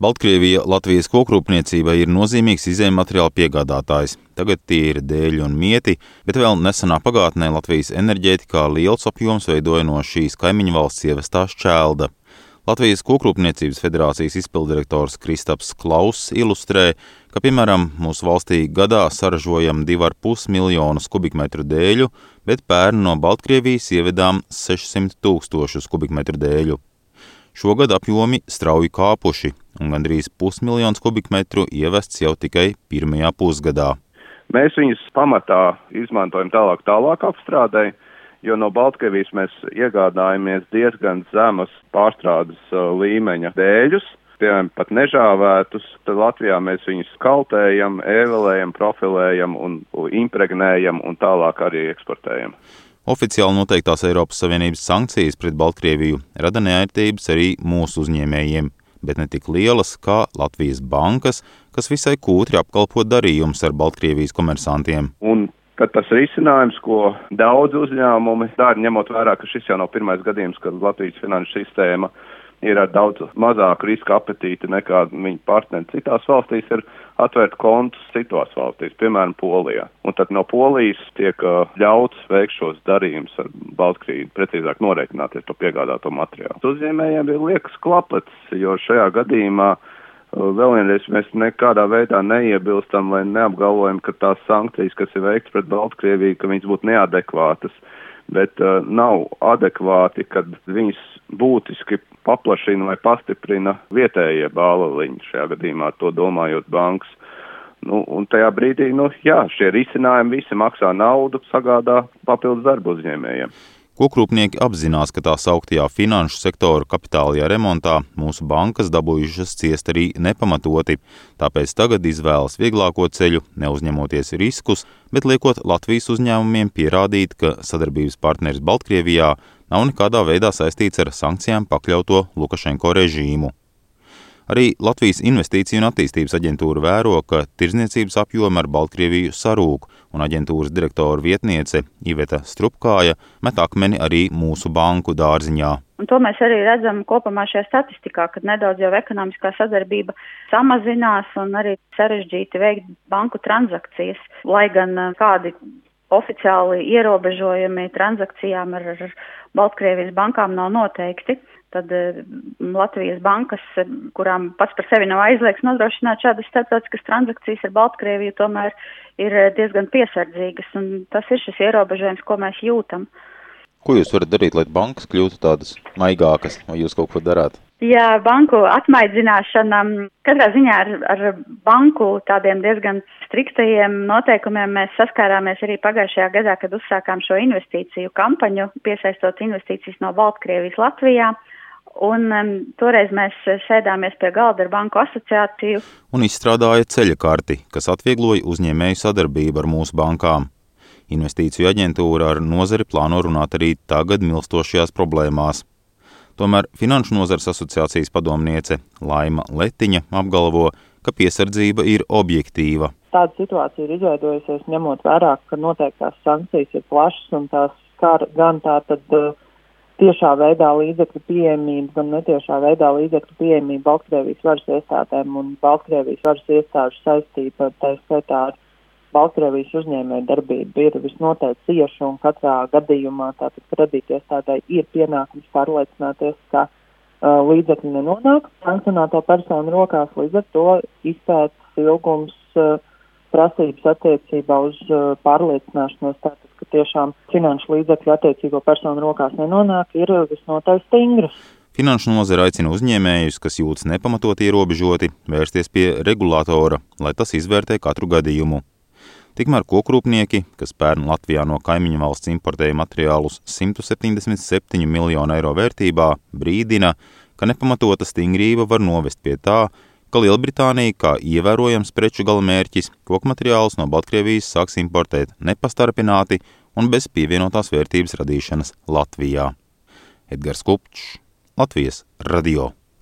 Baltkrievija Latvijas kokrūpniecībai ir nozīmīgs izējuma materiāla piegādātājs. Tagad tie ir dēļi un mieti, bet vēl nesenā pagātnē Latvijas enerģētikā liels apjoms veidoja no šīs kaimiņu valsts ievestā šķelda. Latvijas kokrūpniecības federācijas izpildirektors Kristaps Klauss ilustrē, ka, piemēram, mūsu valstī gadā saražojam 2,5 miljonus kubikmetru dēļu, bet pērn no Baltkrievijas ievedām 600 tūkstošus kubikmetru dēļu. Šogad apjomi strauji kāpuši, un gandrīz pusmiljons kubikmetru ievests jau tikai pirmajā pusgadā. Mēs viņus pamatā izmantojam tālāk, tālāk apstrādē, jo no Baltkrievijas mēs iegādājamies diezgan zemas pārstrādes uh, līmeņa dēļus, piemēram, pat nežāvētus, tad Latvijā mēs viņus kaltējam, ēvelējam, profilējam un impregnējam un tālāk arī eksportējam. Oficiāli noteiktās Eiropas Savienības sankcijas pret Baltkrieviju rada neērtības arī mūsu uzņēmējiem, bet ne tik lielas kā Latvijas bankas, kas visai kūtri apkalpo darījumus ar Baltkrievijas komersantiem. Un tad tas risinājums, ko daudz uzņēmumi dara, ņemot vērā, ka šis jau nav pirmais gadījums, kad Latvijas finanšu sistēma ir ar daudz mazāku riska apetīti nekā viņa partneri citās valstīs, ir atvērt kontus citās valstīs, piemēram, Polijā. Un tad no Polijas tiek uh, ļauts veikt šos darījumus ar Baltkrīnu, precīzāk noreikināties to piegādāto materiālu. Uzņēmējiem ir liekas klapats, jo šajā gadījumā vēl vienreiz mēs nekādā veidā neiebilstam vai neapgalvojam, ka tās sankcijas, kas ir veikts pret Baltkrieviju, ka viņas būtu neadekvātas bet uh, nav adekvāti, kad viņas būtiski paplašina vai pastiprina vietējie bāliņi, šajā gadījumā to domājot bankas. Nu, un tajā brīdī, nu, jā, šie risinājumi visi maksā naudu, sagādā papildus darbu uzņēmējiem. Kokrūpnieki apzinās, ka tā sauktajā finanšu sektora kapitālajā remontā mūsu bankas dabūjušas ciest arī nepamatoti, tāpēc tagad izvēlas vieglāko ceļu, neuzņemoties riskus, bet liekot Latvijas uzņēmumiem pierādīt, ka sadarbības partneris Baltkrievijā nav nekādā veidā saistīts ar sankcijām pakļauto Lukašenko režīmu. Arī Latvijas Investīciju un attīstības aģentūra vēro, ka tirzniecības apjomi ar Baltkrieviju sarūk, un aģentūras direktora vietniece Iveta Strupkāja met akmeni arī mūsu banku dārziņā. Un to mēs arī redzam kopumā šajā statistikā, kad nedaudz jau ekonomiskā sadarbība samazinās un arī sarežģīti veikt banku transakcijas, lai gan kādi oficiāli ierobežojumi transakcijām ar, ar Baltkrievijas bankām nav noteikti tad eh, Latvijas bankas, eh, kurām pats par sevi nav aizliegts nodrošināt šādas starptautiskas transakcijas ar Baltkrieviju, tomēr ir eh, diezgan piesardzīgas, un tas ir šis ierobežojums, ko mēs jūtam. Ko jūs varat darīt, lai bankas kļūtu tādas maigākas, vai jūs kaut ko darāt? Jā, banku atmaidzināšana katrā ziņā ar, ar banku tādiem diezgan striktajiem noteikumiem mēs saskārāmies arī pagājušajā gadā, kad uzsākām šo investīciju kampaņu, piesaistot investīcijas no Baltkrievijas Latvijā. Un um, toreiz mēs sēdāmies pie galda ar Banku asociāciju. Un izstrādāja ceļa karti, kas atviegloja uzņēmēju sadarbību ar mūsu bankām. Investīciju aģentūra ar nozari plāno runāt arī tagad milstošajās problēmās. Tomēr Finanšu nozars asociācijas padomniece Laima Letiņa apgalvo, ka piesardzība ir objektīva. Tāda situācija ir izveidojusies ņemot vērā, ka noteiktās sankcijas ir plašas un tās skar gan tātad uh, tiešā veidā līdzekļu pieejamību, gan netiešā veidā līdzekļu pieejamību Baltkrievijas varas iestādēm un Baltkrievijas varas iestāžu saistība, tā skaitā ar Baltkrievijas uzņēmēju darbību ir visnotaļ cieša un katrā gadījumā tātad kredītiestādai ir pienākums pārliecināties, ka uh, līdzekļi nenonāk sankcionēto personu rokās, līdz ar to izpētes ilgums uh, prasības attiecībā uz uh, pārliecināšanos, tātad, ka tiešām finanšu līdzekļu attiecīgo personu rokās nenonāk, ir visnotaļ stingras. Finanšu nozara aicina uzņēmējus, kas jūtas nepamatot ierobežoti, vērsties pie regulātora, lai tas izvērtē katru gadījumu. Tikmēr kokrūpnieki, kas pērn Latvijā no kaimiņu valsts importēja materiālus 177 miljonu eiro vērtībā, brīdina, ka nepamatota stingrība var novest pie tā, ka Lielbritānija, kā ievērojams preču galamērķis, koku materiālus no Baltkrievijas sāks importēt nepastarpināti un bez pievienotās vērtības radīšanas Latvijā. Edgars Kupčs, Latvijas radio.